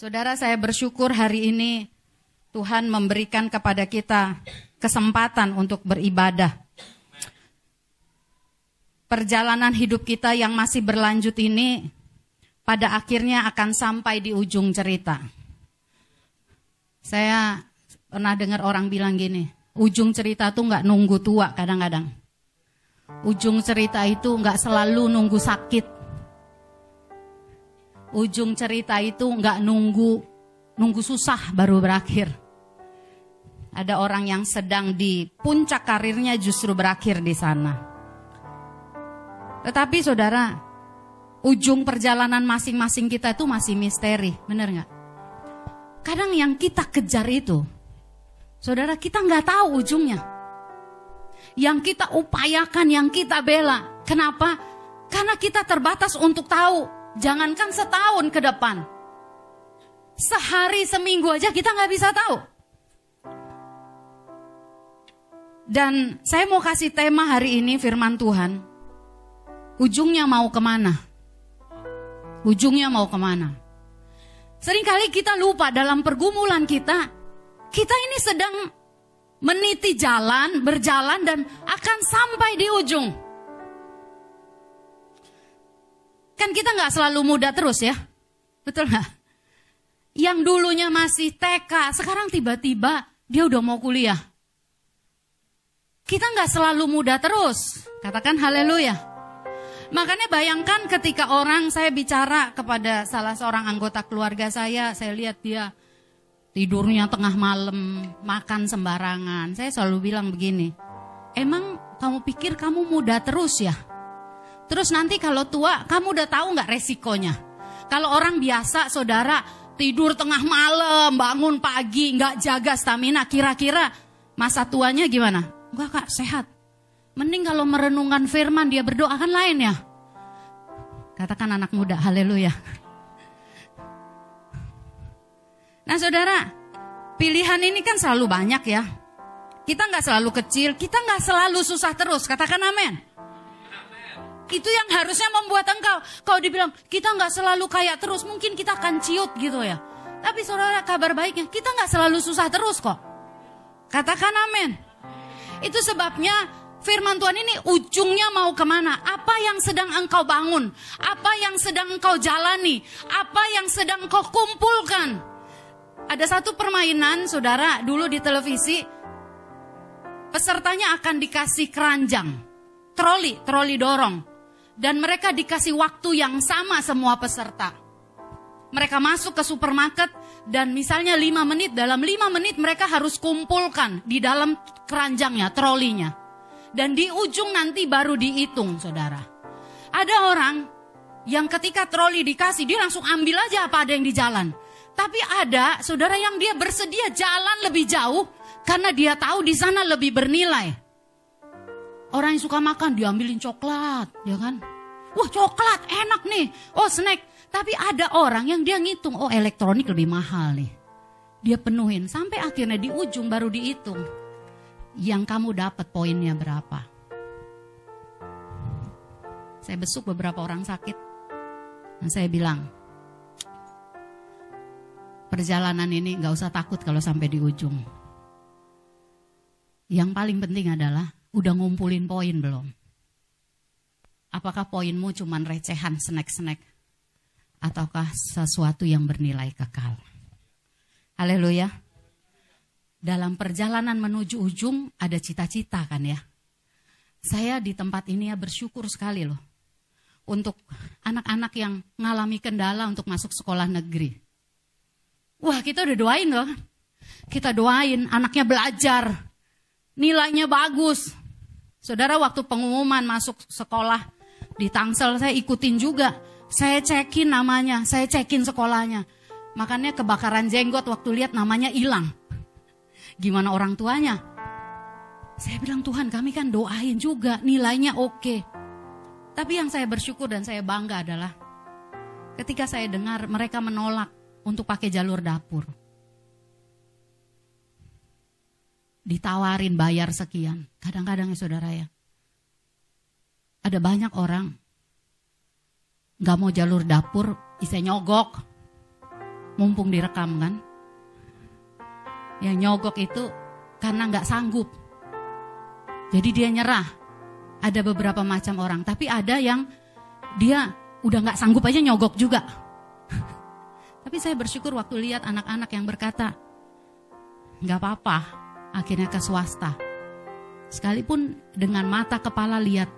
Saudara saya bersyukur hari ini Tuhan memberikan kepada kita kesempatan untuk beribadah. Perjalanan hidup kita yang masih berlanjut ini pada akhirnya akan sampai di ujung cerita. Saya pernah dengar orang bilang gini, ujung cerita tuh nggak nunggu tua kadang-kadang. Ujung cerita itu nggak selalu nunggu sakit ujung cerita itu nggak nunggu nunggu susah baru berakhir. Ada orang yang sedang di puncak karirnya justru berakhir di sana. Tetapi saudara, ujung perjalanan masing-masing kita itu masih misteri, benar nggak? Kadang yang kita kejar itu, saudara kita nggak tahu ujungnya. Yang kita upayakan, yang kita bela, kenapa? Karena kita terbatas untuk tahu Jangankan setahun ke depan. Sehari seminggu aja kita nggak bisa tahu. Dan saya mau kasih tema hari ini firman Tuhan. Ujungnya mau ke mana? Ujungnya mau ke mana? Seringkali kita lupa dalam pergumulan kita, kita ini sedang meniti jalan, berjalan dan akan sampai di ujung. Kan kita nggak selalu muda terus ya. Betul nggak? Yang dulunya masih TK, sekarang tiba-tiba dia udah mau kuliah. Kita nggak selalu muda terus. Katakan haleluya. Makanya bayangkan ketika orang saya bicara kepada salah seorang anggota keluarga saya, saya lihat dia tidurnya tengah malam, makan sembarangan. Saya selalu bilang begini, emang kamu pikir kamu muda terus ya? Terus nanti kalau tua, kamu udah tahu nggak resikonya? Kalau orang biasa, saudara tidur tengah malam, bangun pagi, nggak jaga stamina, kira-kira masa tuanya gimana? Enggak kak, sehat. Mending kalau merenungkan firman dia berdoa kan lain ya. Katakan anak muda, haleluya. Nah saudara, pilihan ini kan selalu banyak ya. Kita nggak selalu kecil, kita nggak selalu susah terus. Katakan amin. Itu yang harusnya membuat engkau. Kau dibilang, kita nggak selalu kaya terus. Mungkin kita akan ciut gitu ya. Tapi saudara kabar baiknya, kita nggak selalu susah terus kok. Katakan amin. Itu sebabnya firman Tuhan ini ujungnya mau ke mana? Apa yang sedang engkau bangun? Apa yang sedang engkau jalani? Apa yang sedang engkau kumpulkan? Ada satu permainan, saudara, dulu di televisi, pesertanya akan dikasih keranjang, troli, troli dorong dan mereka dikasih waktu yang sama semua peserta. Mereka masuk ke supermarket dan misalnya 5 menit, dalam 5 menit mereka harus kumpulkan di dalam keranjangnya, trolinya. Dan di ujung nanti baru dihitung, saudara. Ada orang yang ketika troli dikasih, dia langsung ambil aja apa ada yang di jalan. Tapi ada saudara yang dia bersedia jalan lebih jauh karena dia tahu di sana lebih bernilai. Orang yang suka makan diambilin coklat, ya kan? Wah coklat enak nih. Oh snack. Tapi ada orang yang dia ngitung, oh elektronik lebih mahal nih. Dia penuhin sampai akhirnya di ujung baru dihitung. Yang kamu dapat poinnya berapa? Saya besuk beberapa orang sakit. Dan saya bilang, perjalanan ini gak usah takut kalau sampai di ujung. Yang paling penting adalah Udah ngumpulin poin belum? Apakah poinmu cuma recehan snack-snack? Ataukah sesuatu yang bernilai kekal? Haleluya. Dalam perjalanan menuju ujung ada cita-cita kan ya. Saya di tempat ini ya bersyukur sekali loh. Untuk anak-anak yang mengalami kendala untuk masuk sekolah negeri. Wah kita udah doain loh. Kita doain anaknya belajar. Nilainya bagus. Saudara waktu pengumuman masuk sekolah di Tangsel saya ikutin juga. Saya cekin namanya, saya cekin sekolahnya. Makanya kebakaran jenggot waktu lihat namanya hilang. Gimana orang tuanya? Saya bilang Tuhan kami kan doain juga nilainya oke. Tapi yang saya bersyukur dan saya bangga adalah ketika saya dengar mereka menolak untuk pakai jalur dapur. Ditawarin bayar sekian. Kadang-kadang ya saudara ya. Ada banyak orang nggak mau jalur dapur, bisa nyogok. mumpung direkam kan. Yang nyogok itu karena nggak sanggup. Jadi dia nyerah. Ada beberapa macam orang, tapi ada yang dia udah nggak sanggup aja nyogok juga. tapi saya bersyukur waktu lihat anak-anak yang berkata, nggak apa-apa, akhirnya ke swasta. Sekalipun dengan mata kepala lihat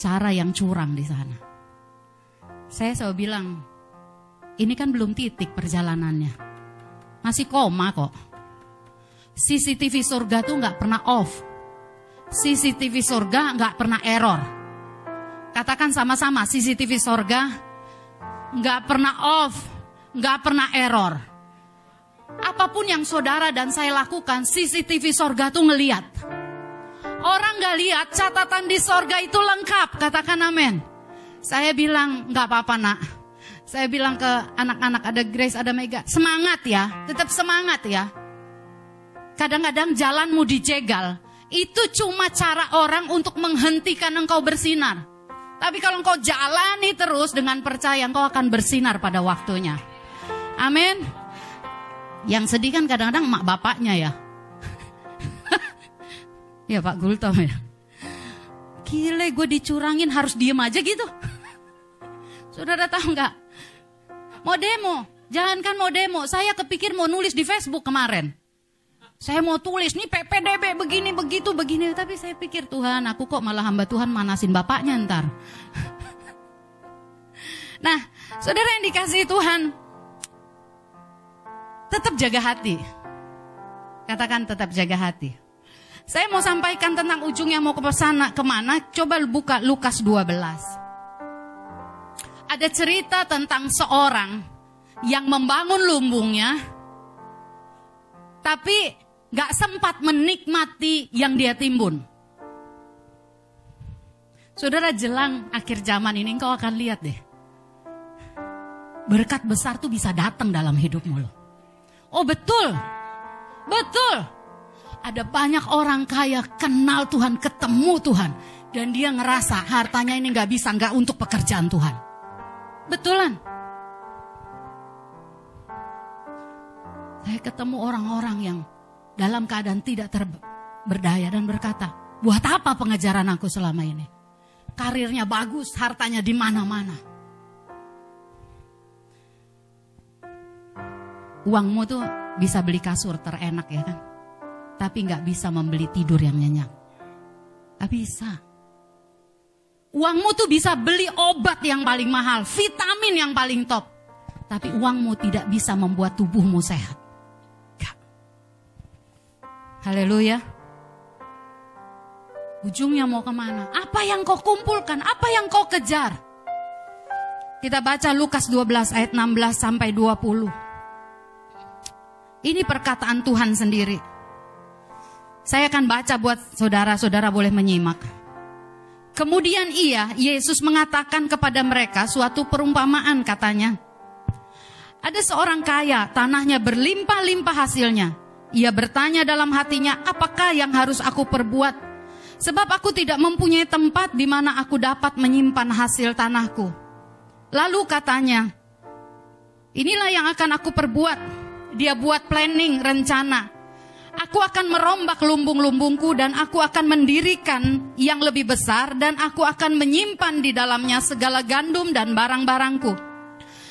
cara yang curang di sana. Saya selalu bilang, ini kan belum titik perjalanannya. Masih koma kok. CCTV surga tuh nggak pernah off. CCTV surga nggak pernah error. Katakan sama-sama, CCTV surga nggak pernah off, nggak pernah error. Apa pun yang saudara dan saya lakukan, CCTV surga tuh ngeliat. Orang nggak lihat catatan di sorga itu lengkap, katakan amin. Saya bilang nggak apa-apa nak. Saya bilang ke anak-anak ada Grace, ada Mega, semangat ya, tetap semangat ya. Kadang-kadang jalanmu dijegal, itu cuma cara orang untuk menghentikan engkau bersinar. Tapi kalau engkau jalani terus dengan percaya, engkau akan bersinar pada waktunya. Amin. Yang sedih kan kadang-kadang emak bapaknya ya. ya Pak Gultom ya. Gile gue dicurangin harus diem aja gitu. Saudara tahu nggak? Mau demo, jangankan mau demo, saya kepikir mau nulis di Facebook kemarin. Saya mau tulis nih PPDB begini begitu begini, tapi saya pikir Tuhan, aku kok malah hamba Tuhan manasin bapaknya ntar. nah, saudara yang dikasih Tuhan, tetap jaga hati. Katakan tetap jaga hati. Saya mau sampaikan tentang ujungnya mau ke sana ke mana? Coba buka Lukas 12. Ada cerita tentang seorang yang membangun lumbungnya, tapi gak sempat menikmati yang dia timbun. Saudara jelang akhir zaman ini engkau akan lihat deh. Berkat besar tuh bisa datang dalam hidupmu loh. Oh betul, betul. Ada banyak orang kaya kenal Tuhan, ketemu Tuhan. Dan dia ngerasa hartanya ini gak bisa, gak untuk pekerjaan Tuhan. Betulan. Saya ketemu orang-orang yang dalam keadaan tidak terberdaya dan berkata, buat apa pengejaran aku selama ini? Karirnya bagus, hartanya di mana-mana. Uangmu tuh bisa beli kasur terenak ya kan? Tapi nggak bisa membeli tidur yang nyenyak. Gak bisa. Uangmu tuh bisa beli obat yang paling mahal, vitamin yang paling top. Tapi uangmu tidak bisa membuat tubuhmu sehat. Haleluya. Ujungnya mau ke mana? Apa yang kau kumpulkan? Apa yang kau kejar? Kita baca Lukas 12 ayat 16 sampai 20. Ini perkataan Tuhan sendiri. Saya akan baca buat saudara-saudara boleh menyimak. Kemudian ia, Yesus mengatakan kepada mereka suatu perumpamaan katanya. Ada seorang kaya, tanahnya berlimpah-limpah hasilnya. Ia bertanya dalam hatinya, apakah yang harus aku perbuat? Sebab aku tidak mempunyai tempat di mana aku dapat menyimpan hasil tanahku. Lalu katanya, inilah yang akan aku perbuat. Dia buat planning, rencana. Aku akan merombak lumbung-lumbungku dan aku akan mendirikan yang lebih besar dan aku akan menyimpan di dalamnya segala gandum dan barang-barangku.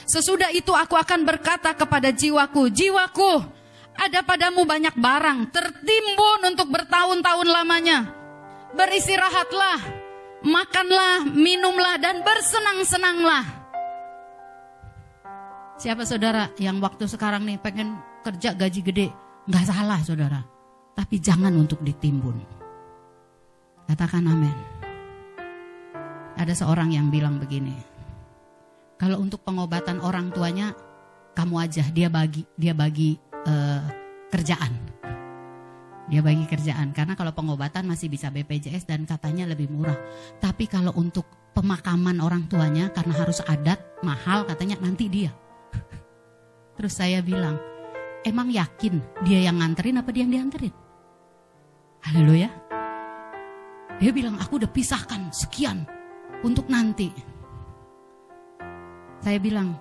Sesudah itu aku akan berkata kepada jiwaku, jiwaku, ada padamu banyak barang tertimbun untuk bertahun-tahun lamanya. Beristirahatlah, makanlah, minumlah, dan bersenang-senanglah. Siapa saudara yang waktu sekarang nih pengen kerja gaji gede? Nggak salah saudara. Tapi jangan untuk ditimbun. Katakan amin. Ada seorang yang bilang begini. Kalau untuk pengobatan orang tuanya, kamu aja dia bagi dia bagi uh, kerjaan. Dia bagi kerjaan karena kalau pengobatan masih bisa BPJS dan katanya lebih murah. Tapi kalau untuk pemakaman orang tuanya karena harus adat mahal katanya nanti dia. Terus saya bilang, emang yakin dia yang nganterin apa dia yang dianterin? Haleluya. Dia bilang aku udah pisahkan sekian untuk nanti. Saya bilang,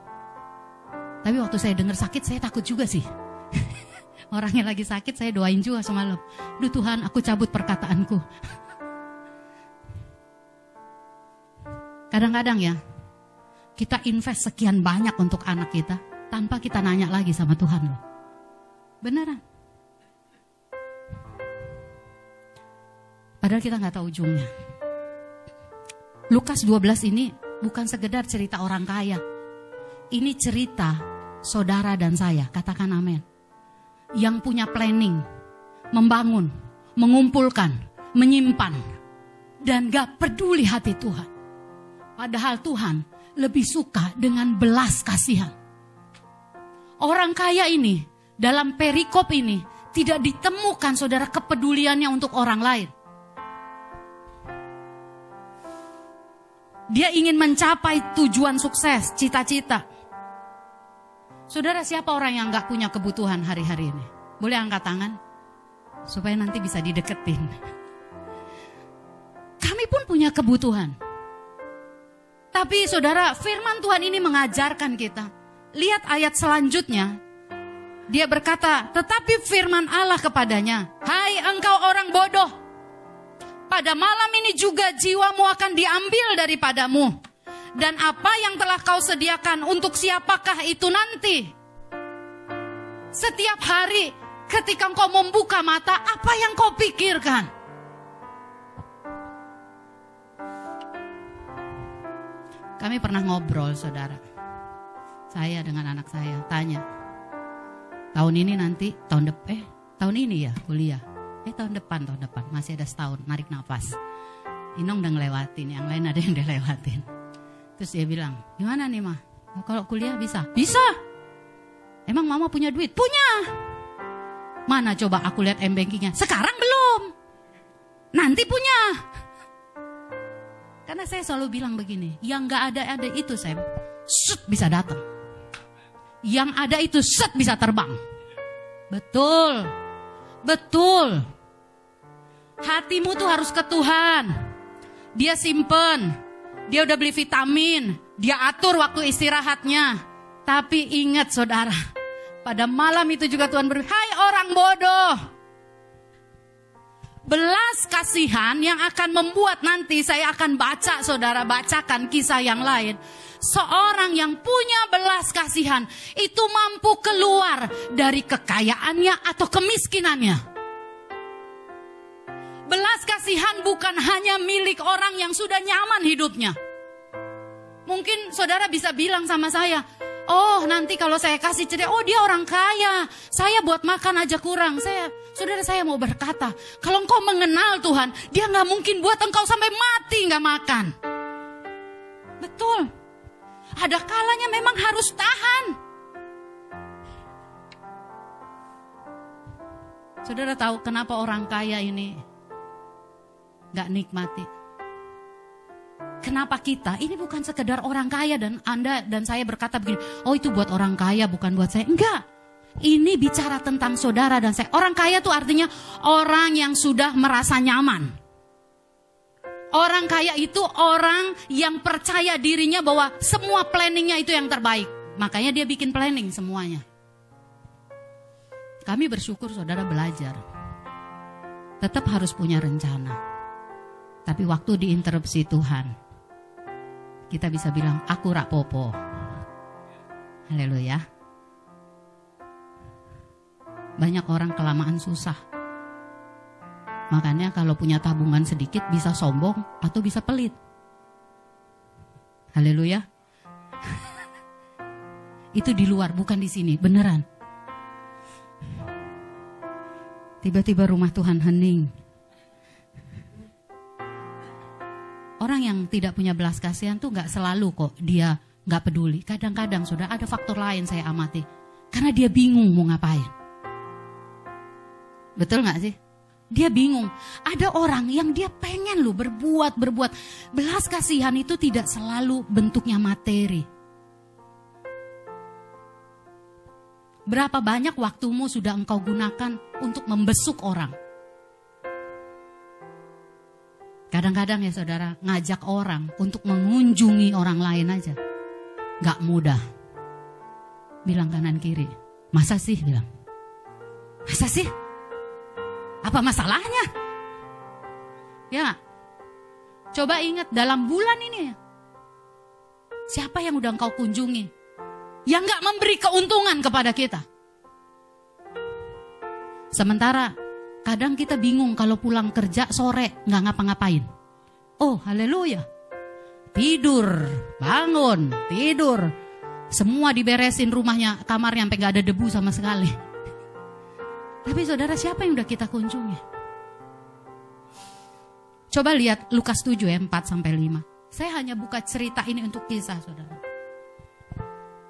Tapi waktu saya dengar sakit, saya takut juga sih. Orangnya lagi sakit, saya doain juga semalam. Duh Tuhan, aku cabut perkataanku. Kadang-kadang ya, kita invest sekian banyak untuk anak kita, tanpa kita nanya lagi sama Tuhan loh. Beneran. Padahal kita nggak tahu ujungnya. Lukas 12 ini bukan sekedar cerita orang kaya. Ini cerita saudara dan saya, katakan amin. Yang punya planning, membangun, mengumpulkan, menyimpan, dan gak peduli hati Tuhan. Padahal Tuhan lebih suka dengan belas kasihan. Orang kaya ini, dalam perikop ini, tidak ditemukan saudara kepeduliannya untuk orang lain. Dia ingin mencapai tujuan sukses, cita-cita. Saudara siapa orang yang gak punya kebutuhan hari-hari ini? Boleh angkat tangan? Supaya nanti bisa dideketin. Kami pun punya kebutuhan. Tapi saudara, firman Tuhan ini mengajarkan kita. Lihat ayat selanjutnya. Dia berkata, tetapi firman Allah kepadanya, Hai engkau orang bodoh, pada malam ini juga jiwamu akan diambil daripadamu. Dan apa yang telah kau sediakan untuk siapakah itu nanti? Setiap hari ketika kau membuka mata, apa yang kau pikirkan? Kami pernah ngobrol, saudara. Saya dengan anak saya tanya, tahun ini nanti, tahun depan, eh, tahun ini ya kuliah Eh tahun depan, tahun depan. Masih ada setahun, narik nafas. Inong udah ngelewatin, yang lain ada yang udah lewatin. Terus dia bilang, gimana nih mah? Kalau kuliah bisa? Bisa. Emang mama punya duit? Punya. Mana coba aku lihat m-bankingnya? Sekarang belum. Nanti punya. Karena saya selalu bilang begini, yang gak ada-ada itu Sam, set bisa datang. Yang ada itu set bisa terbang. Betul. Betul. Hatimu tuh harus ke Tuhan. Dia simpen. Dia udah beli vitamin. Dia atur waktu istirahatnya. Tapi ingat saudara. Pada malam itu juga Tuhan berfirman, Hai orang bodoh. Belas kasihan yang akan membuat nanti saya akan baca saudara bacakan kisah yang lain seorang yang punya belas kasihan itu mampu keluar dari kekayaannya atau kemiskinannya. Belas kasihan bukan hanya milik orang yang sudah nyaman hidupnya. Mungkin saudara bisa bilang sama saya, oh nanti kalau saya kasih cerita, oh dia orang kaya, saya buat makan aja kurang. Saya, saudara saya mau berkata, kalau engkau mengenal Tuhan, dia nggak mungkin buat engkau sampai mati nggak makan. Betul. Ada kalanya memang harus tahan. Saudara tahu kenapa orang kaya ini gak nikmati? Kenapa kita? Ini bukan sekedar orang kaya dan Anda dan saya berkata begini, oh itu buat orang kaya bukan buat saya. Enggak. Ini bicara tentang saudara dan saya. Orang kaya itu artinya orang yang sudah merasa nyaman. Orang kaya itu orang yang percaya dirinya bahwa semua planningnya itu yang terbaik. Makanya dia bikin planning semuanya. Kami bersyukur saudara belajar. Tetap harus punya rencana. Tapi waktu diinterupsi Tuhan, kita bisa bilang, aku rak popo. Haleluya. Banyak orang kelamaan susah. Makanya kalau punya tabungan sedikit bisa sombong atau bisa pelit. Haleluya. Itu di luar, bukan di sini, beneran. Tiba-tiba rumah Tuhan hening. Orang yang tidak punya belas kasihan tuh nggak selalu kok dia nggak peduli. Kadang-kadang sudah ada faktor lain saya amati. Karena dia bingung mau ngapain. Betul nggak sih? Dia bingung. Ada orang yang dia pengen loh berbuat, berbuat. Belas kasihan itu tidak selalu bentuknya materi. Berapa banyak waktumu sudah engkau gunakan untuk membesuk orang? Kadang-kadang ya saudara, ngajak orang untuk mengunjungi orang lain aja. Gak mudah. bilang kanan kiri. Masa sih bilang. Masa sih? Apa masalahnya? Ya. Coba ingat dalam bulan ini Siapa yang udah engkau kunjungi? Yang gak memberi keuntungan kepada kita. Sementara kadang kita bingung kalau pulang kerja sore nggak ngapa-ngapain. Oh haleluya. Tidur, bangun, tidur. Semua diberesin rumahnya, kamarnya sampai nggak ada debu sama sekali. Tapi saudara siapa yang udah kita kunjungi? Coba lihat Lukas 7 ya, 4 sampai 5. Saya hanya buka cerita ini untuk kisah, saudara.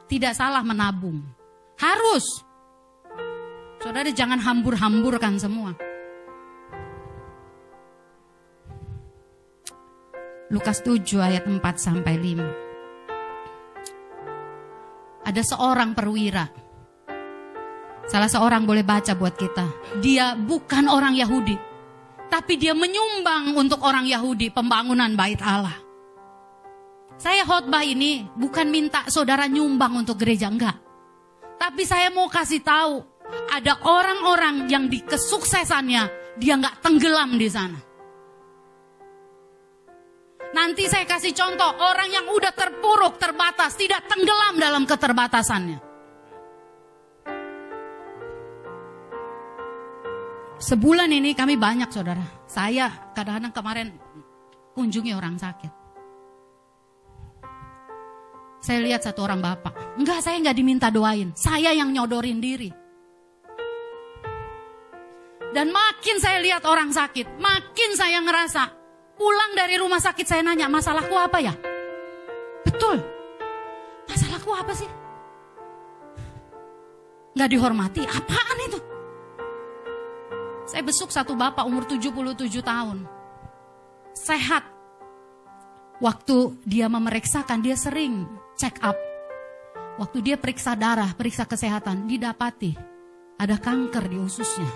Tidak salah menabung. Harus. Saudara jangan hambur-hamburkan semua. Lukas 7 ayat 4 sampai 5. Ada seorang perwira. Salah seorang boleh baca buat kita. Dia bukan orang Yahudi. Tapi dia menyumbang untuk orang Yahudi pembangunan bait Allah. Saya khotbah ini bukan minta saudara nyumbang untuk gereja, enggak. Tapi saya mau kasih tahu, ada orang-orang yang di kesuksesannya dia enggak tenggelam di sana. Nanti saya kasih contoh orang yang udah terpuruk, terbatas, tidak tenggelam dalam keterbatasannya. Sebulan ini kami banyak saudara. Saya kadang-kadang kemarin kunjungi orang sakit. Saya lihat satu orang bapak. Enggak, saya enggak diminta doain. Saya yang nyodorin diri. Dan makin saya lihat orang sakit, makin saya ngerasa pulang dari rumah sakit saya nanya, masalahku apa ya? Betul. Masalahku apa sih? Enggak dihormati, apaan itu? Saya besuk satu bapak umur 77 tahun. Sehat. Waktu dia memeriksakan, dia sering check up. Waktu dia periksa darah, periksa kesehatan, didapati ada kanker di ususnya.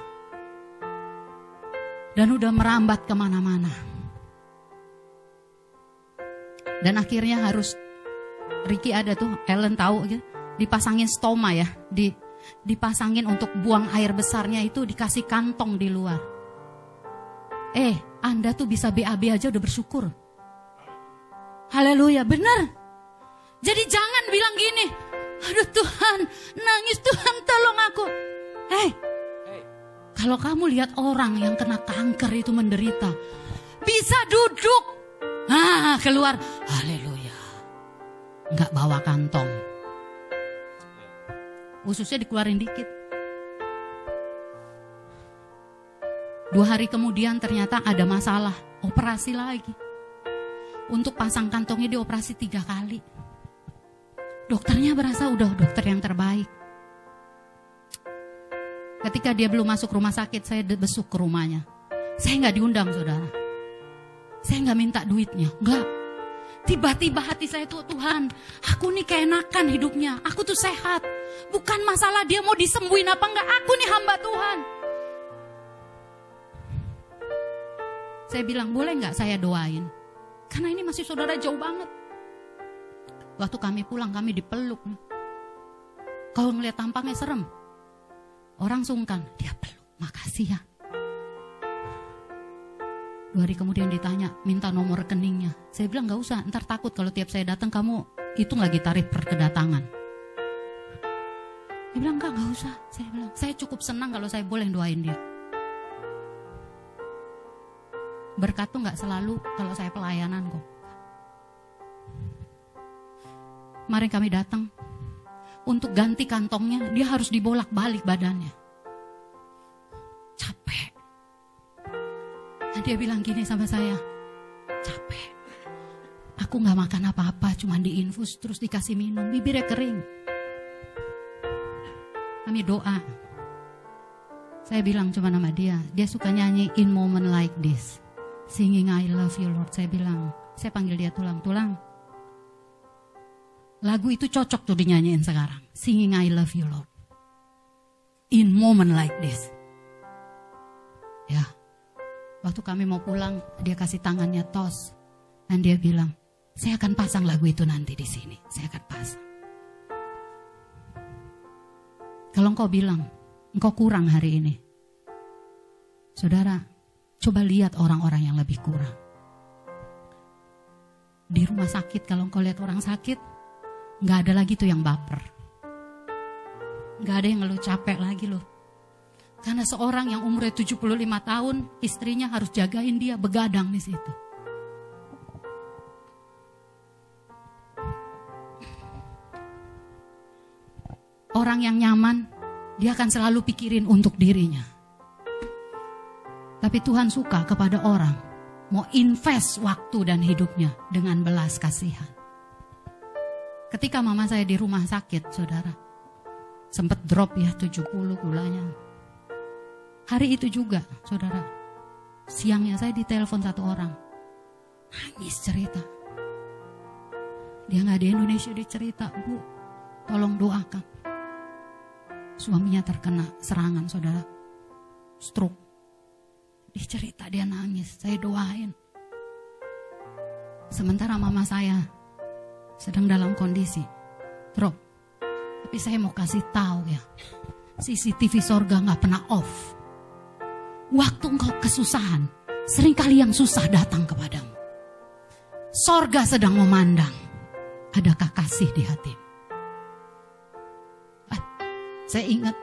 Dan udah merambat ke mana-mana. Dan akhirnya harus, Ricky ada tuh, Ellen tahu gitu, dipasangin stoma ya, di, dipasangin untuk buang air besarnya itu dikasih kantong di luar. Eh, Anda tuh bisa BAB aja udah bersyukur. Haleluya, benar. Jadi jangan bilang gini, aduh Tuhan, nangis Tuhan tolong aku. Hei, kalau kamu lihat orang yang kena kanker itu menderita, bisa duduk. Ah, keluar, haleluya. Enggak bawa kantong. Ususnya dikeluarin dikit. Dua hari kemudian ternyata ada masalah, operasi lagi. Untuk pasang kantongnya dioperasi tiga kali. Dokternya berasa udah dokter yang terbaik. Ketika dia belum masuk rumah sakit, saya besuk ke rumahnya. Saya nggak diundang, saudara. Saya nggak minta duitnya, nggak. Tiba-tiba hati saya tuh Tuhan, aku nih keenakan hidupnya, aku tuh sehat. Bukan masalah dia mau disembuhin apa enggak, aku nih hamba Tuhan. Saya bilang, boleh nggak saya doain? Karena ini masih saudara jauh banget. Waktu kami pulang kami dipeluk. Kalau ngeliat tampangnya serem. Orang sungkan, dia peluk. Makasih ya. Dua hari kemudian ditanya, minta nomor rekeningnya. Saya bilang gak usah, ntar takut kalau tiap saya datang kamu hitung lagi tarif per kedatangan. Dia bilang enggak, gak usah. Saya bilang, saya cukup senang kalau saya boleh doain dia. Berkat tuh gak selalu kalau saya pelayanan kok. Kemarin kami datang untuk ganti kantongnya, dia harus dibolak-balik badannya. Capek. Nah, dia bilang gini sama saya, capek. Aku gak makan apa-apa, cuma diinfus terus dikasih minum, bibirnya kering. Kami doa. Saya bilang cuma nama dia, dia suka nyanyi in moment like this. Singing I love you Lord. Saya bilang, saya panggil dia tulang-tulang Lagu itu cocok tuh dinyanyiin sekarang. Singing I love you Lord. In moment like this. Ya. Waktu kami mau pulang, dia kasih tangannya tos. Dan dia bilang, saya akan pasang lagu itu nanti di sini. Saya akan pasang. Kalau engkau bilang, engkau kurang hari ini. Saudara, coba lihat orang-orang yang lebih kurang. Di rumah sakit, kalau engkau lihat orang sakit, nggak ada lagi tuh yang baper. Nggak ada yang ngeluh capek lagi loh. Karena seorang yang umurnya 75 tahun, istrinya harus jagain dia begadang di situ. Orang yang nyaman, dia akan selalu pikirin untuk dirinya. Tapi Tuhan suka kepada orang mau invest waktu dan hidupnya dengan belas kasihan. Ketika mama saya di rumah sakit, saudara, sempat drop ya 70 gulanya. Hari itu juga, saudara, siangnya saya ditelepon satu orang, nangis cerita. Dia nggak di Indonesia, dia cerita, Bu, tolong doakan. Suaminya terkena serangan, saudara, stroke. Dia cerita, dia nangis, saya doain. Sementara mama saya sedang dalam kondisi drop. Tapi saya mau kasih tahu ya, CCTV sorga nggak pernah off. Waktu engkau kesusahan, sering kali yang susah datang kepadamu. Sorga sedang memandang, adakah kasih di hati? Saya ingat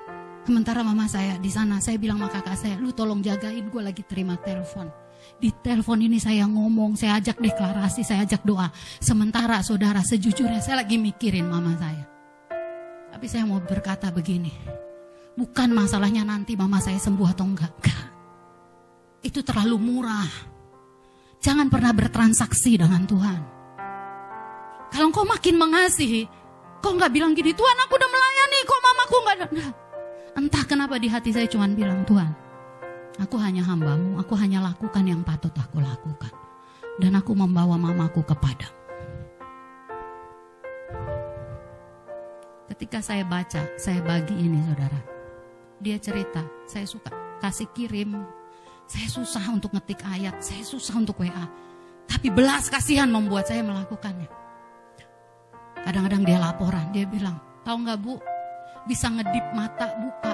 Sementara mama saya di sana, saya bilang sama kakak saya, lu tolong jagain gue lagi terima telepon. Di telepon ini saya ngomong, saya ajak deklarasi, saya ajak doa. Sementara saudara sejujurnya saya lagi mikirin mama saya. Tapi saya mau berkata begini, bukan masalahnya nanti mama saya sembuh atau enggak. Itu terlalu murah. Jangan pernah bertransaksi dengan Tuhan. Kalau kau makin mengasihi, kau nggak bilang gini, Tuhan aku udah melayani, nggak ada. Entah kenapa di hati saya cuma bilang, Tuhan, aku hanya hambamu, aku hanya lakukan yang patut aku lakukan. Dan aku membawa mamaku kepada. Ketika saya baca, saya bagi ini saudara. Dia cerita, saya suka kasih kirim. Saya susah untuk ngetik ayat, saya susah untuk WA. Tapi belas kasihan membuat saya melakukannya. Kadang-kadang dia laporan, dia bilang, tahu nggak bu, bisa ngedip mata buka.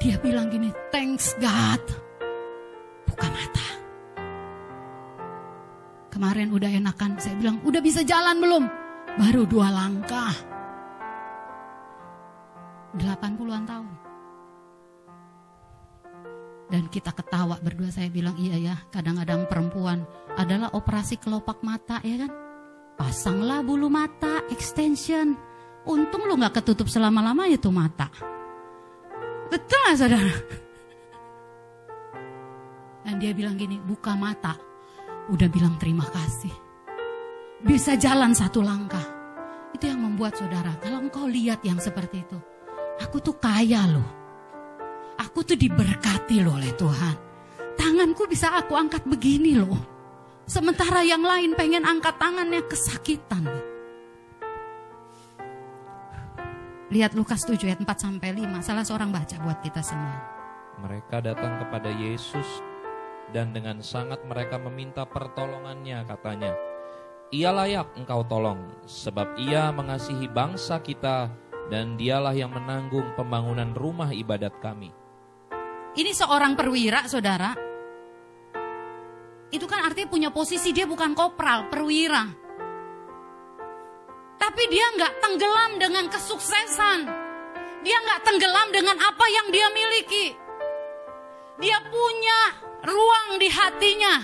Dia bilang gini, thanks God. Buka mata. Kemarin udah enakan, saya bilang, udah bisa jalan belum? Baru dua langkah. 80-an tahun. Dan kita ketawa berdua, saya bilang, iya ya, kadang-kadang perempuan adalah operasi kelopak mata, ya kan? Pasanglah bulu mata, extension, Untung lu gak ketutup selama-lama itu mata. Betul gak saudara? Dan dia bilang gini, buka mata. Udah bilang terima kasih. Bisa jalan satu langkah. Itu yang membuat saudara, kalau engkau lihat yang seperti itu. Aku tuh kaya loh. Aku tuh diberkati loh oleh Tuhan. Tanganku bisa aku angkat begini loh. Sementara yang lain pengen angkat tangannya kesakitan loh. Lihat Lukas 7 ayat 4 sampai 5. Salah seorang baca buat kita semua. Mereka datang kepada Yesus dan dengan sangat mereka meminta pertolongannya katanya. Ia layak engkau tolong sebab ia mengasihi bangsa kita dan dialah yang menanggung pembangunan rumah ibadat kami. Ini seorang perwira saudara. Itu kan artinya punya posisi dia bukan kopral, perwira. Tapi dia nggak tenggelam dengan kesuksesan. Dia nggak tenggelam dengan apa yang dia miliki. Dia punya ruang di hatinya,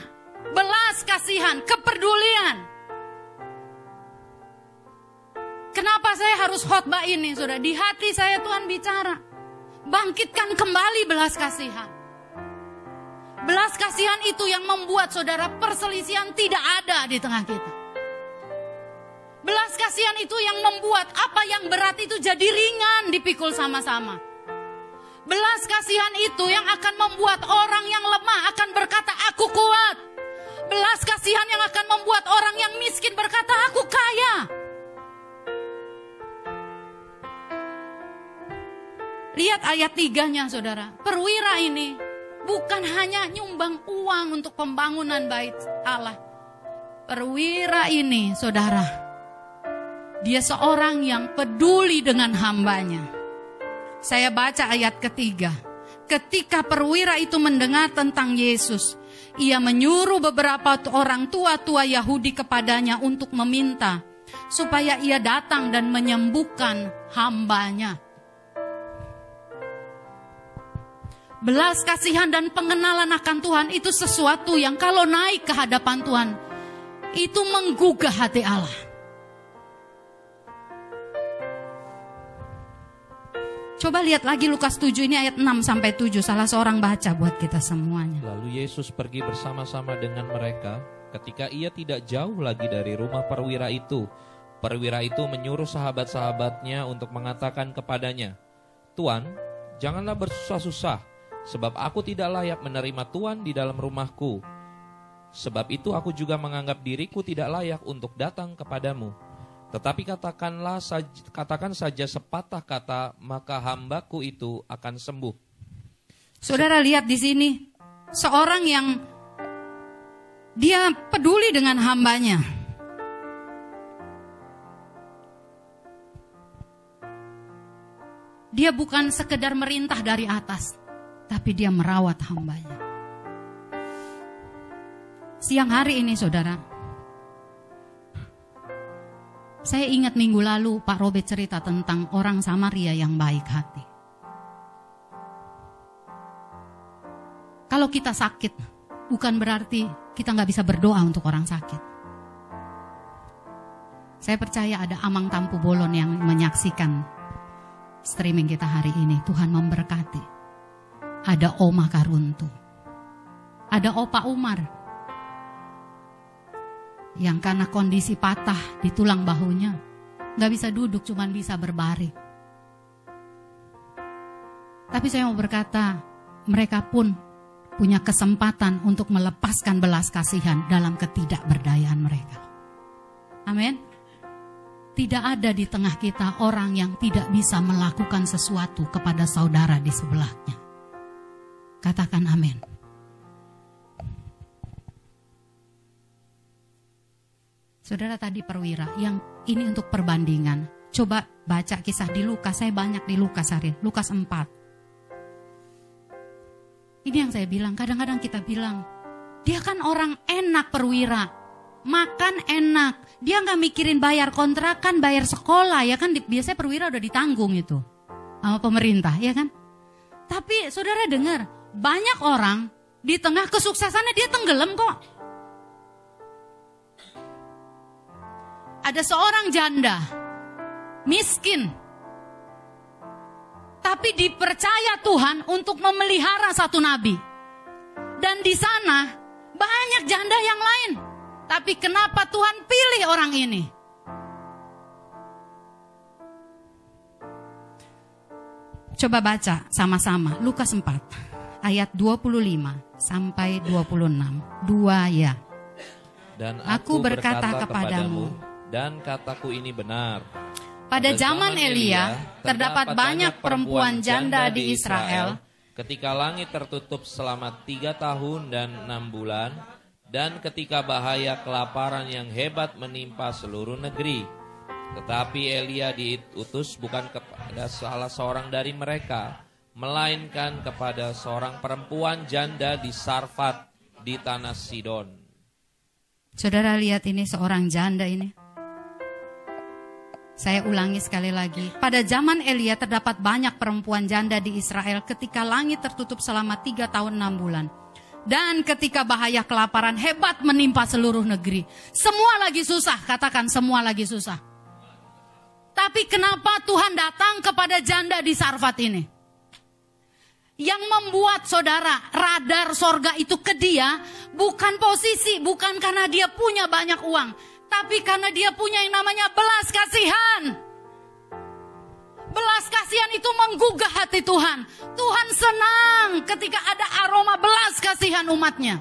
belas kasihan, kepedulian. Kenapa saya harus khotbah ini, saudara? Di hati saya Tuhan bicara, bangkitkan kembali belas kasihan. Belas kasihan itu yang membuat saudara perselisihan tidak ada di tengah kita. Belas kasihan itu yang membuat apa yang berat itu jadi ringan dipikul sama-sama. Belas kasihan itu yang akan membuat orang yang lemah akan berkata aku kuat. Belas kasihan yang akan membuat orang yang miskin berkata aku kaya. Lihat ayat tiganya saudara. Perwira ini bukan hanya nyumbang uang untuk pembangunan bait Allah. Perwira ini saudara dia seorang yang peduli dengan hambanya. Saya baca ayat ketiga. Ketika perwira itu mendengar tentang Yesus, ia menyuruh beberapa orang tua-tua Yahudi kepadanya untuk meminta supaya ia datang dan menyembuhkan hambanya. Belas kasihan dan pengenalan akan Tuhan itu sesuatu yang kalau naik ke hadapan Tuhan, itu menggugah hati Allah. Coba lihat lagi Lukas 7 ini ayat 6 sampai 7 salah seorang baca buat kita semuanya. Lalu Yesus pergi bersama-sama dengan mereka ketika ia tidak jauh lagi dari rumah perwira itu. Perwira itu menyuruh sahabat-sahabatnya untuk mengatakan kepadanya, "Tuan, janganlah bersusah-susah, sebab aku tidak layak menerima Tuan di dalam rumahku. Sebab itu aku juga menganggap diriku tidak layak untuk datang kepadamu." Tetapi katakanlah katakan saja sepatah kata maka hambaku itu akan sembuh. Saudara lihat di sini seorang yang dia peduli dengan hambanya. Dia bukan sekedar merintah dari atas, tapi dia merawat hambanya. Siang hari ini saudara, saya ingat minggu lalu Pak Robert cerita tentang orang Samaria yang baik hati. Kalau kita sakit, bukan berarti kita nggak bisa berdoa untuk orang sakit. Saya percaya ada Amang Tampu Bolon yang menyaksikan streaming kita hari ini. Tuhan memberkati. Ada Oma Karuntu. Ada Opa Umar yang karena kondisi patah di tulang bahunya nggak bisa duduk cuman bisa berbaring. Tapi saya mau berkata mereka pun punya kesempatan untuk melepaskan belas kasihan dalam ketidakberdayaan mereka. Amin. Tidak ada di tengah kita orang yang tidak bisa melakukan sesuatu kepada saudara di sebelahnya. Katakan amin Saudara tadi perwira, yang ini untuk perbandingan. Coba baca kisah di Lukas, saya banyak di Lukas hari, Lukas 4. Ini yang saya bilang, kadang-kadang kita bilang, dia kan orang enak perwira, makan enak, dia nggak mikirin bayar kontrakan, bayar sekolah, ya kan biasanya perwira udah ditanggung itu sama pemerintah, ya kan? Tapi saudara dengar, banyak orang di tengah kesuksesannya dia tenggelam kok. Ada seorang janda miskin tapi dipercaya Tuhan untuk memelihara satu nabi. Dan di sana banyak janda yang lain. Tapi kenapa Tuhan pilih orang ini? Coba baca sama-sama Lukas 4 ayat 25 sampai 26. Dua ya. Dan aku, aku berkata, berkata kepadamu, dan kataku ini benar. Pada zaman Elia, terdapat banyak perempuan janda di Israel. Ketika langit tertutup selama tiga tahun dan enam bulan, dan ketika bahaya kelaparan yang hebat menimpa seluruh negeri. Tetapi Elia diutus bukan kepada salah seorang dari mereka, melainkan kepada seorang perempuan janda di Sarfat di tanah Sidon. Saudara lihat ini seorang janda ini. Saya ulangi sekali lagi. Pada zaman Elia terdapat banyak perempuan janda di Israel ketika langit tertutup selama tiga tahun enam bulan. Dan ketika bahaya kelaparan hebat menimpa seluruh negeri. Semua lagi susah, katakan semua lagi susah. Tapi kenapa Tuhan datang kepada janda di Sarfat ini? Yang membuat saudara radar sorga itu ke dia bukan posisi, bukan karena dia punya banyak uang tapi karena dia punya yang namanya belas kasihan. Belas kasihan itu menggugah hati Tuhan. Tuhan senang ketika ada aroma belas kasihan umatnya.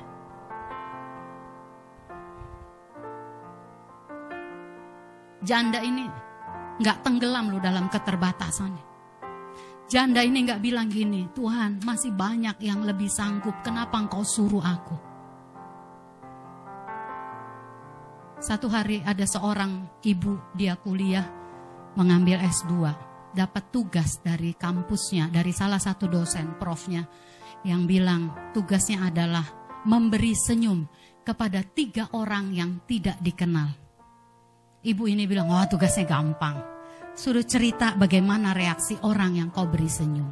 Janda ini nggak tenggelam loh dalam keterbatasannya. Janda ini nggak bilang gini, Tuhan masih banyak yang lebih sanggup, kenapa engkau suruh aku? Satu hari ada seorang ibu dia kuliah mengambil S2. dapat tugas dari kampusnya, dari salah satu dosen, profnya, yang bilang tugasnya adalah memberi senyum kepada tiga orang yang tidak dikenal. Ibu ini bilang, wah tugasnya gampang. Suruh cerita bagaimana reaksi orang yang kau beri senyum.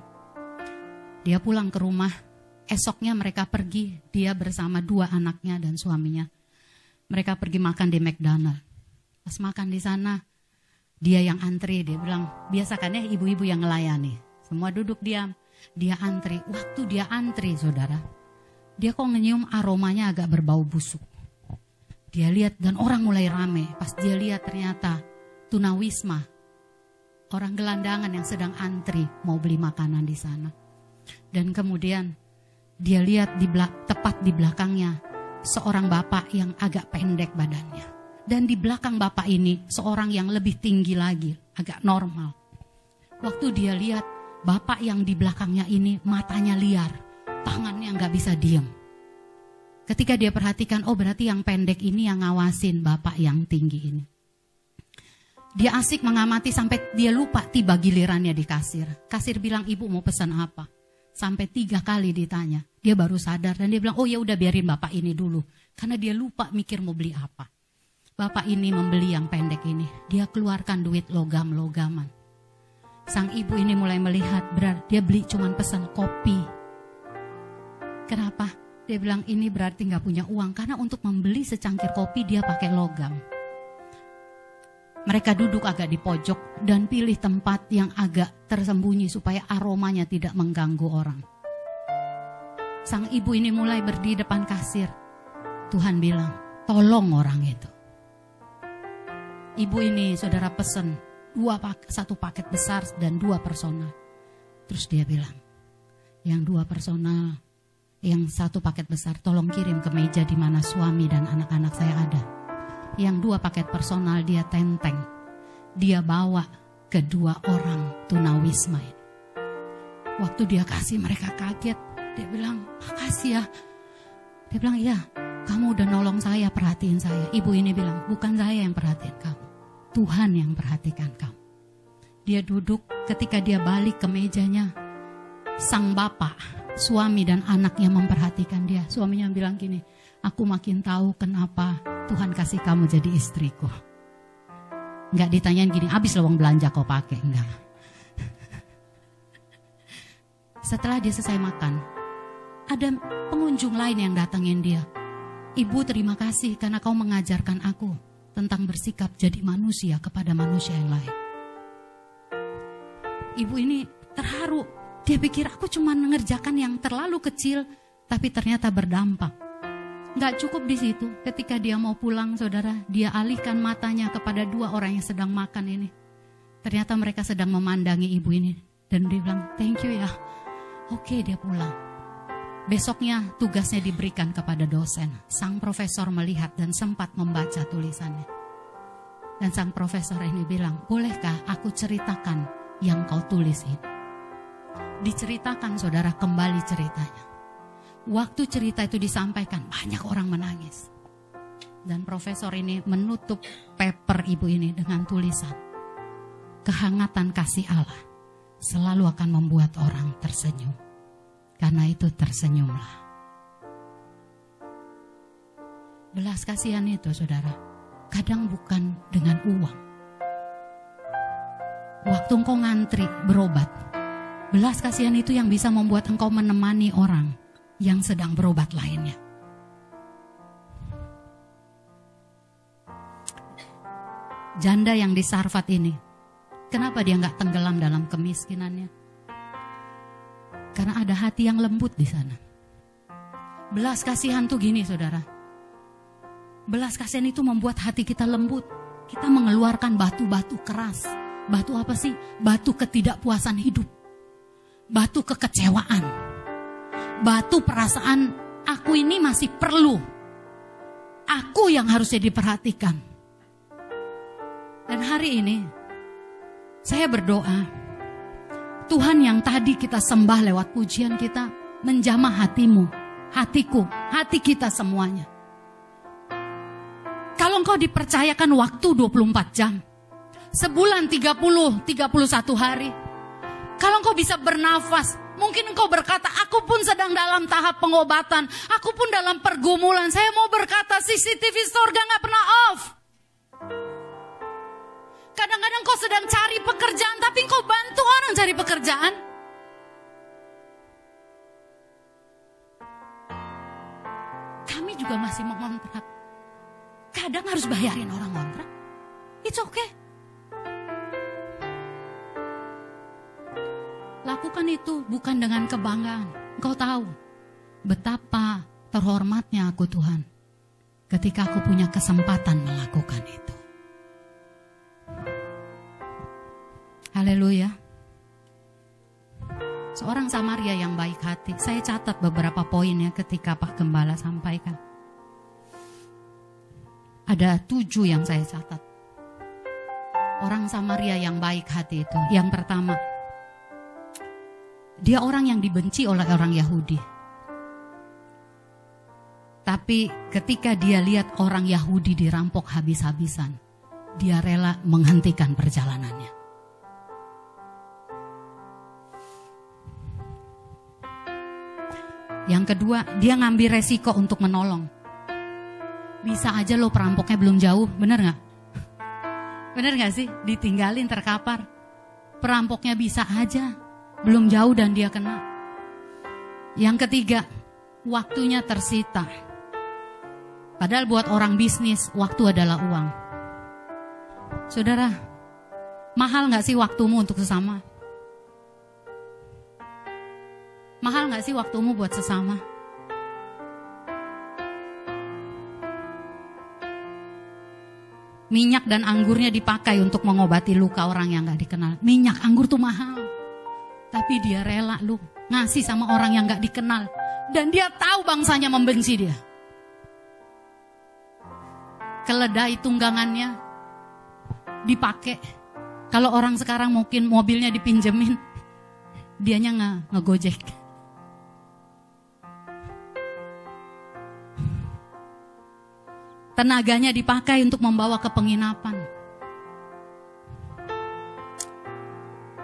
Dia pulang ke rumah, esoknya mereka pergi, dia bersama dua anaknya dan suaminya. Mereka pergi makan di McDonald. Pas makan di sana, dia yang antri, dia bilang, biasakan ya ibu-ibu yang melayani. Semua duduk diam, dia antri. Waktu dia antri, saudara, dia kok nyium aromanya agak berbau busuk. Dia lihat dan orang mulai rame. Pas dia lihat ternyata tunawisma, orang gelandangan yang sedang antri mau beli makanan di sana. Dan kemudian dia lihat di belak, tepat di belakangnya seorang bapak yang agak pendek badannya. Dan di belakang bapak ini seorang yang lebih tinggi lagi, agak normal. Waktu dia lihat bapak yang di belakangnya ini matanya liar, tangannya nggak bisa diem Ketika dia perhatikan, oh berarti yang pendek ini yang ngawasin bapak yang tinggi ini. Dia asik mengamati sampai dia lupa tiba gilirannya di kasir. Kasir bilang, ibu mau pesan apa? Sampai tiga kali ditanya. Dia baru sadar dan dia bilang, oh ya udah biarin bapak ini dulu. Karena dia lupa mikir mau beli apa. Bapak ini membeli yang pendek ini. Dia keluarkan duit logam-logaman. Sang ibu ini mulai melihat, berarti dia beli cuman pesan kopi. Kenapa? Dia bilang ini berarti nggak punya uang karena untuk membeli secangkir kopi dia pakai logam. Mereka duduk agak di pojok dan pilih tempat yang agak tersembunyi supaya aromanya tidak mengganggu orang. Sang ibu ini mulai berdiri depan kasir. Tuhan bilang, tolong orang itu. Ibu ini saudara pesen dua pak satu paket besar dan dua personal. Terus dia bilang, yang dua personal yang satu paket besar tolong kirim ke meja di mana suami dan anak-anak saya ada. Yang dua paket personal dia tenteng. Dia bawa kedua orang tunawisma. Waktu dia kasih mereka kaget. Dia bilang, makasih ya. Dia bilang, iya kamu udah nolong saya, perhatiin saya. Ibu ini bilang, bukan saya yang perhatiin kamu. Tuhan yang perhatikan kamu. Dia duduk ketika dia balik ke mejanya. Sang bapak suami dan anaknya memperhatikan dia. Suaminya bilang gini, aku makin tahu kenapa Tuhan kasih kamu jadi istriku. Enggak ditanyain gini, habis lowong belanja kau pakai, enggak. Setelah dia selesai makan, ada pengunjung lain yang datangin dia. Ibu terima kasih karena kau mengajarkan aku tentang bersikap jadi manusia kepada manusia yang lain. Ibu ini terharu dia pikir aku cuma mengerjakan yang terlalu kecil, tapi ternyata berdampak. Gak cukup di situ. Ketika dia mau pulang, saudara, dia alihkan matanya kepada dua orang yang sedang makan ini. Ternyata mereka sedang memandangi ibu ini. Dan dia bilang, thank you ya. Oke, dia pulang. Besoknya tugasnya diberikan kepada dosen. Sang profesor melihat dan sempat membaca tulisannya. Dan sang profesor ini bilang, bolehkah aku ceritakan yang kau tulis ini? diceritakan saudara kembali ceritanya. Waktu cerita itu disampaikan banyak orang menangis. Dan profesor ini menutup paper ibu ini dengan tulisan. Kehangatan kasih Allah selalu akan membuat orang tersenyum. Karena itu tersenyumlah. Belas kasihan itu saudara, kadang bukan dengan uang. Waktu engkau ngantri berobat, Belas kasihan itu yang bisa membuat engkau menemani orang yang sedang berobat lainnya. Janda yang di Sarfat ini, kenapa dia nggak tenggelam dalam kemiskinannya? Karena ada hati yang lembut di sana. Belas kasihan tuh gini saudara. Belas kasihan itu membuat hati kita lembut. Kita mengeluarkan batu-batu keras. Batu apa sih? Batu ketidakpuasan hidup batu kekecewaan, batu perasaan aku ini masih perlu. Aku yang harusnya diperhatikan. Dan hari ini saya berdoa, Tuhan yang tadi kita sembah lewat pujian kita menjamah hatimu, hatiku, hati kita semuanya. Kalau engkau dipercayakan waktu 24 jam, sebulan 30, 31 hari. Kalau engkau bisa bernafas, mungkin engkau berkata, aku pun sedang dalam tahap pengobatan, aku pun dalam pergumulan. Saya mau berkata, CCTV surga nggak pernah off. Kadang-kadang kau sedang cari pekerjaan, tapi engkau bantu orang cari pekerjaan. Kami juga masih mengontrak. Kadang harus bayarin orang kontrak. It's okay. Lakukan itu bukan dengan kebanggaan. Engkau tahu betapa terhormatnya aku Tuhan ketika aku punya kesempatan melakukan itu. Haleluya. Seorang Samaria yang baik hati. Saya catat beberapa poinnya ketika Pak Gembala sampaikan. Ada tujuh yang saya catat. Orang Samaria yang baik hati itu. Yang pertama, dia orang yang dibenci oleh orang Yahudi. Tapi ketika dia lihat orang Yahudi dirampok habis-habisan, dia rela menghentikan perjalanannya. Yang kedua, dia ngambil resiko untuk menolong. Bisa aja lo perampoknya belum jauh, bener nggak? Bener nggak sih? Ditinggalin terkapar. Perampoknya bisa aja belum jauh dan dia kena. Yang ketiga, waktunya tersita. Padahal buat orang bisnis, waktu adalah uang. Saudara, mahal nggak sih waktumu untuk sesama? Mahal nggak sih waktumu buat sesama? Minyak dan anggurnya dipakai untuk mengobati luka orang yang nggak dikenal. Minyak anggur tuh mahal. Tapi dia rela lu ngasih sama orang yang gak dikenal. Dan dia tahu bangsanya membenci dia. Keledai tunggangannya dipakai. Kalau orang sekarang mungkin mobilnya dipinjemin, dianya nge ngegojek. Tenaganya dipakai untuk membawa ke penginapan.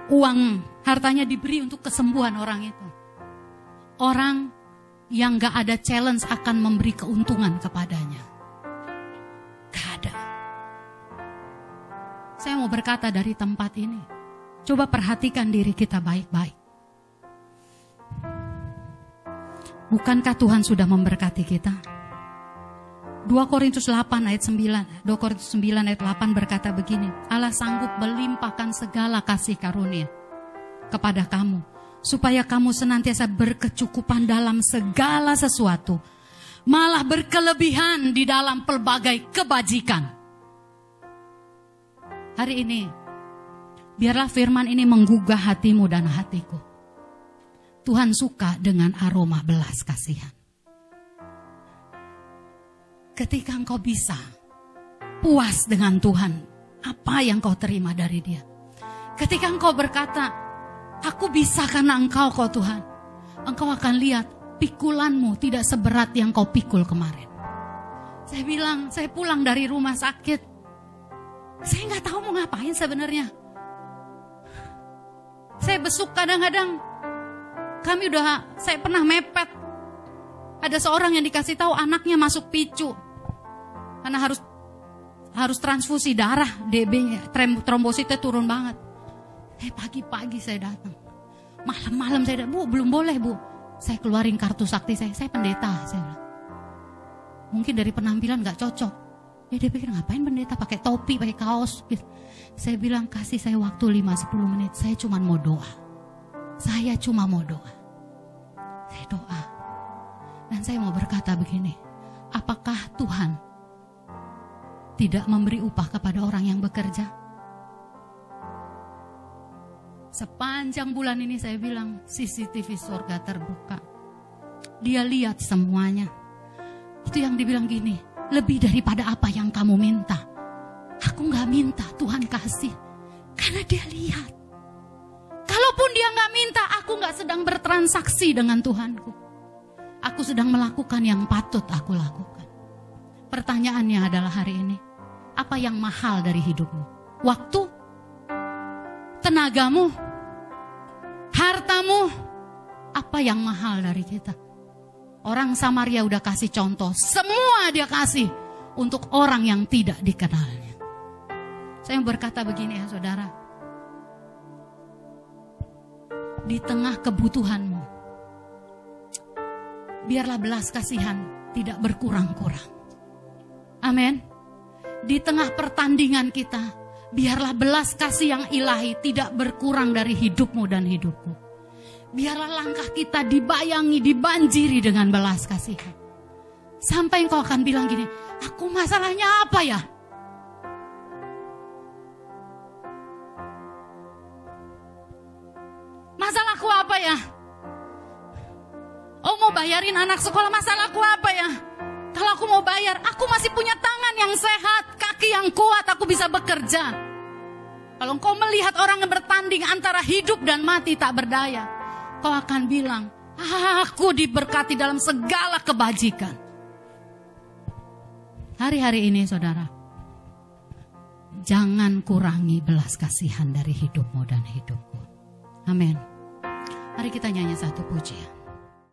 Uang Hartanya diberi untuk kesembuhan orang itu. Orang yang gak ada challenge akan memberi keuntungan kepadanya. Gak ada. Saya mau berkata dari tempat ini. Coba perhatikan diri kita baik-baik. Bukankah Tuhan sudah memberkati kita? 2 Korintus 8 ayat 9, 2 Korintus 9 ayat 8 berkata begini, Allah sanggup melimpahkan segala kasih karunia kepada kamu, supaya kamu senantiasa berkecukupan dalam segala sesuatu, malah berkelebihan di dalam pelbagai kebajikan. Hari ini, biarlah firman ini menggugah hatimu dan hatiku. Tuhan suka dengan aroma belas kasihan. Ketika engkau bisa puas dengan Tuhan, apa yang kau terima dari Dia? Ketika engkau berkata, Aku bisa karena engkau kau Tuhan. Engkau akan lihat pikulanmu tidak seberat yang kau pikul kemarin. Saya bilang, saya pulang dari rumah sakit. Saya nggak tahu mau ngapain sebenarnya. Saya besuk kadang-kadang. Kami udah, saya pernah mepet. Ada seorang yang dikasih tahu anaknya masuk picu. Karena harus harus transfusi darah, DB-nya, trombositnya turun banget. Eh pagi-pagi saya datang. Malam-malam saya datang. Bu, belum boleh bu. Saya keluarin kartu sakti saya. Saya pendeta. Saya. Mungkin dari penampilan gak cocok. Ya dia pikir ngapain pendeta pakai topi, pakai kaos. Gitu. Saya bilang kasih saya waktu 5-10 menit. Saya cuma mau doa. Saya cuma mau doa. Saya doa. Dan saya mau berkata begini. Apakah Tuhan tidak memberi upah kepada orang yang bekerja? Sepanjang bulan ini saya bilang CCTV surga terbuka. Dia lihat semuanya. Itu yang dibilang gini, lebih daripada apa yang kamu minta. Aku nggak minta, Tuhan kasih. Karena dia lihat. Kalaupun dia nggak minta, aku nggak sedang bertransaksi dengan Tuhanku. Aku sedang melakukan yang patut aku lakukan. Pertanyaannya adalah hari ini, apa yang mahal dari hidupmu? Waktu tenagamu, hartamu, apa yang mahal dari kita? Orang Samaria udah kasih contoh, semua dia kasih untuk orang yang tidak dikenalnya. Saya berkata begini ya saudara, di tengah kebutuhanmu, biarlah belas kasihan tidak berkurang-kurang. Amin. Di tengah pertandingan kita, biarlah belas kasih yang ilahi tidak berkurang dari hidupmu dan hidupku. Biarlah langkah kita dibayangi, dibanjiri dengan belas kasihan. Sampai engkau akan bilang gini, aku masalahnya apa ya? Masalahku apa ya? Oh mau bayarin anak sekolah, masalahku apa ya? Kalau aku mau bayar, aku masih punya tangan yang sehat, kaki yang kuat, aku bisa bekerja. Kalau engkau melihat orang yang bertanding antara hidup dan mati tak berdaya, kau akan bilang, aku diberkati dalam segala kebajikan. Hari-hari ini saudara, jangan kurangi belas kasihan dari hidupmu dan hidupku. Amin. Mari kita nyanyi satu pujian.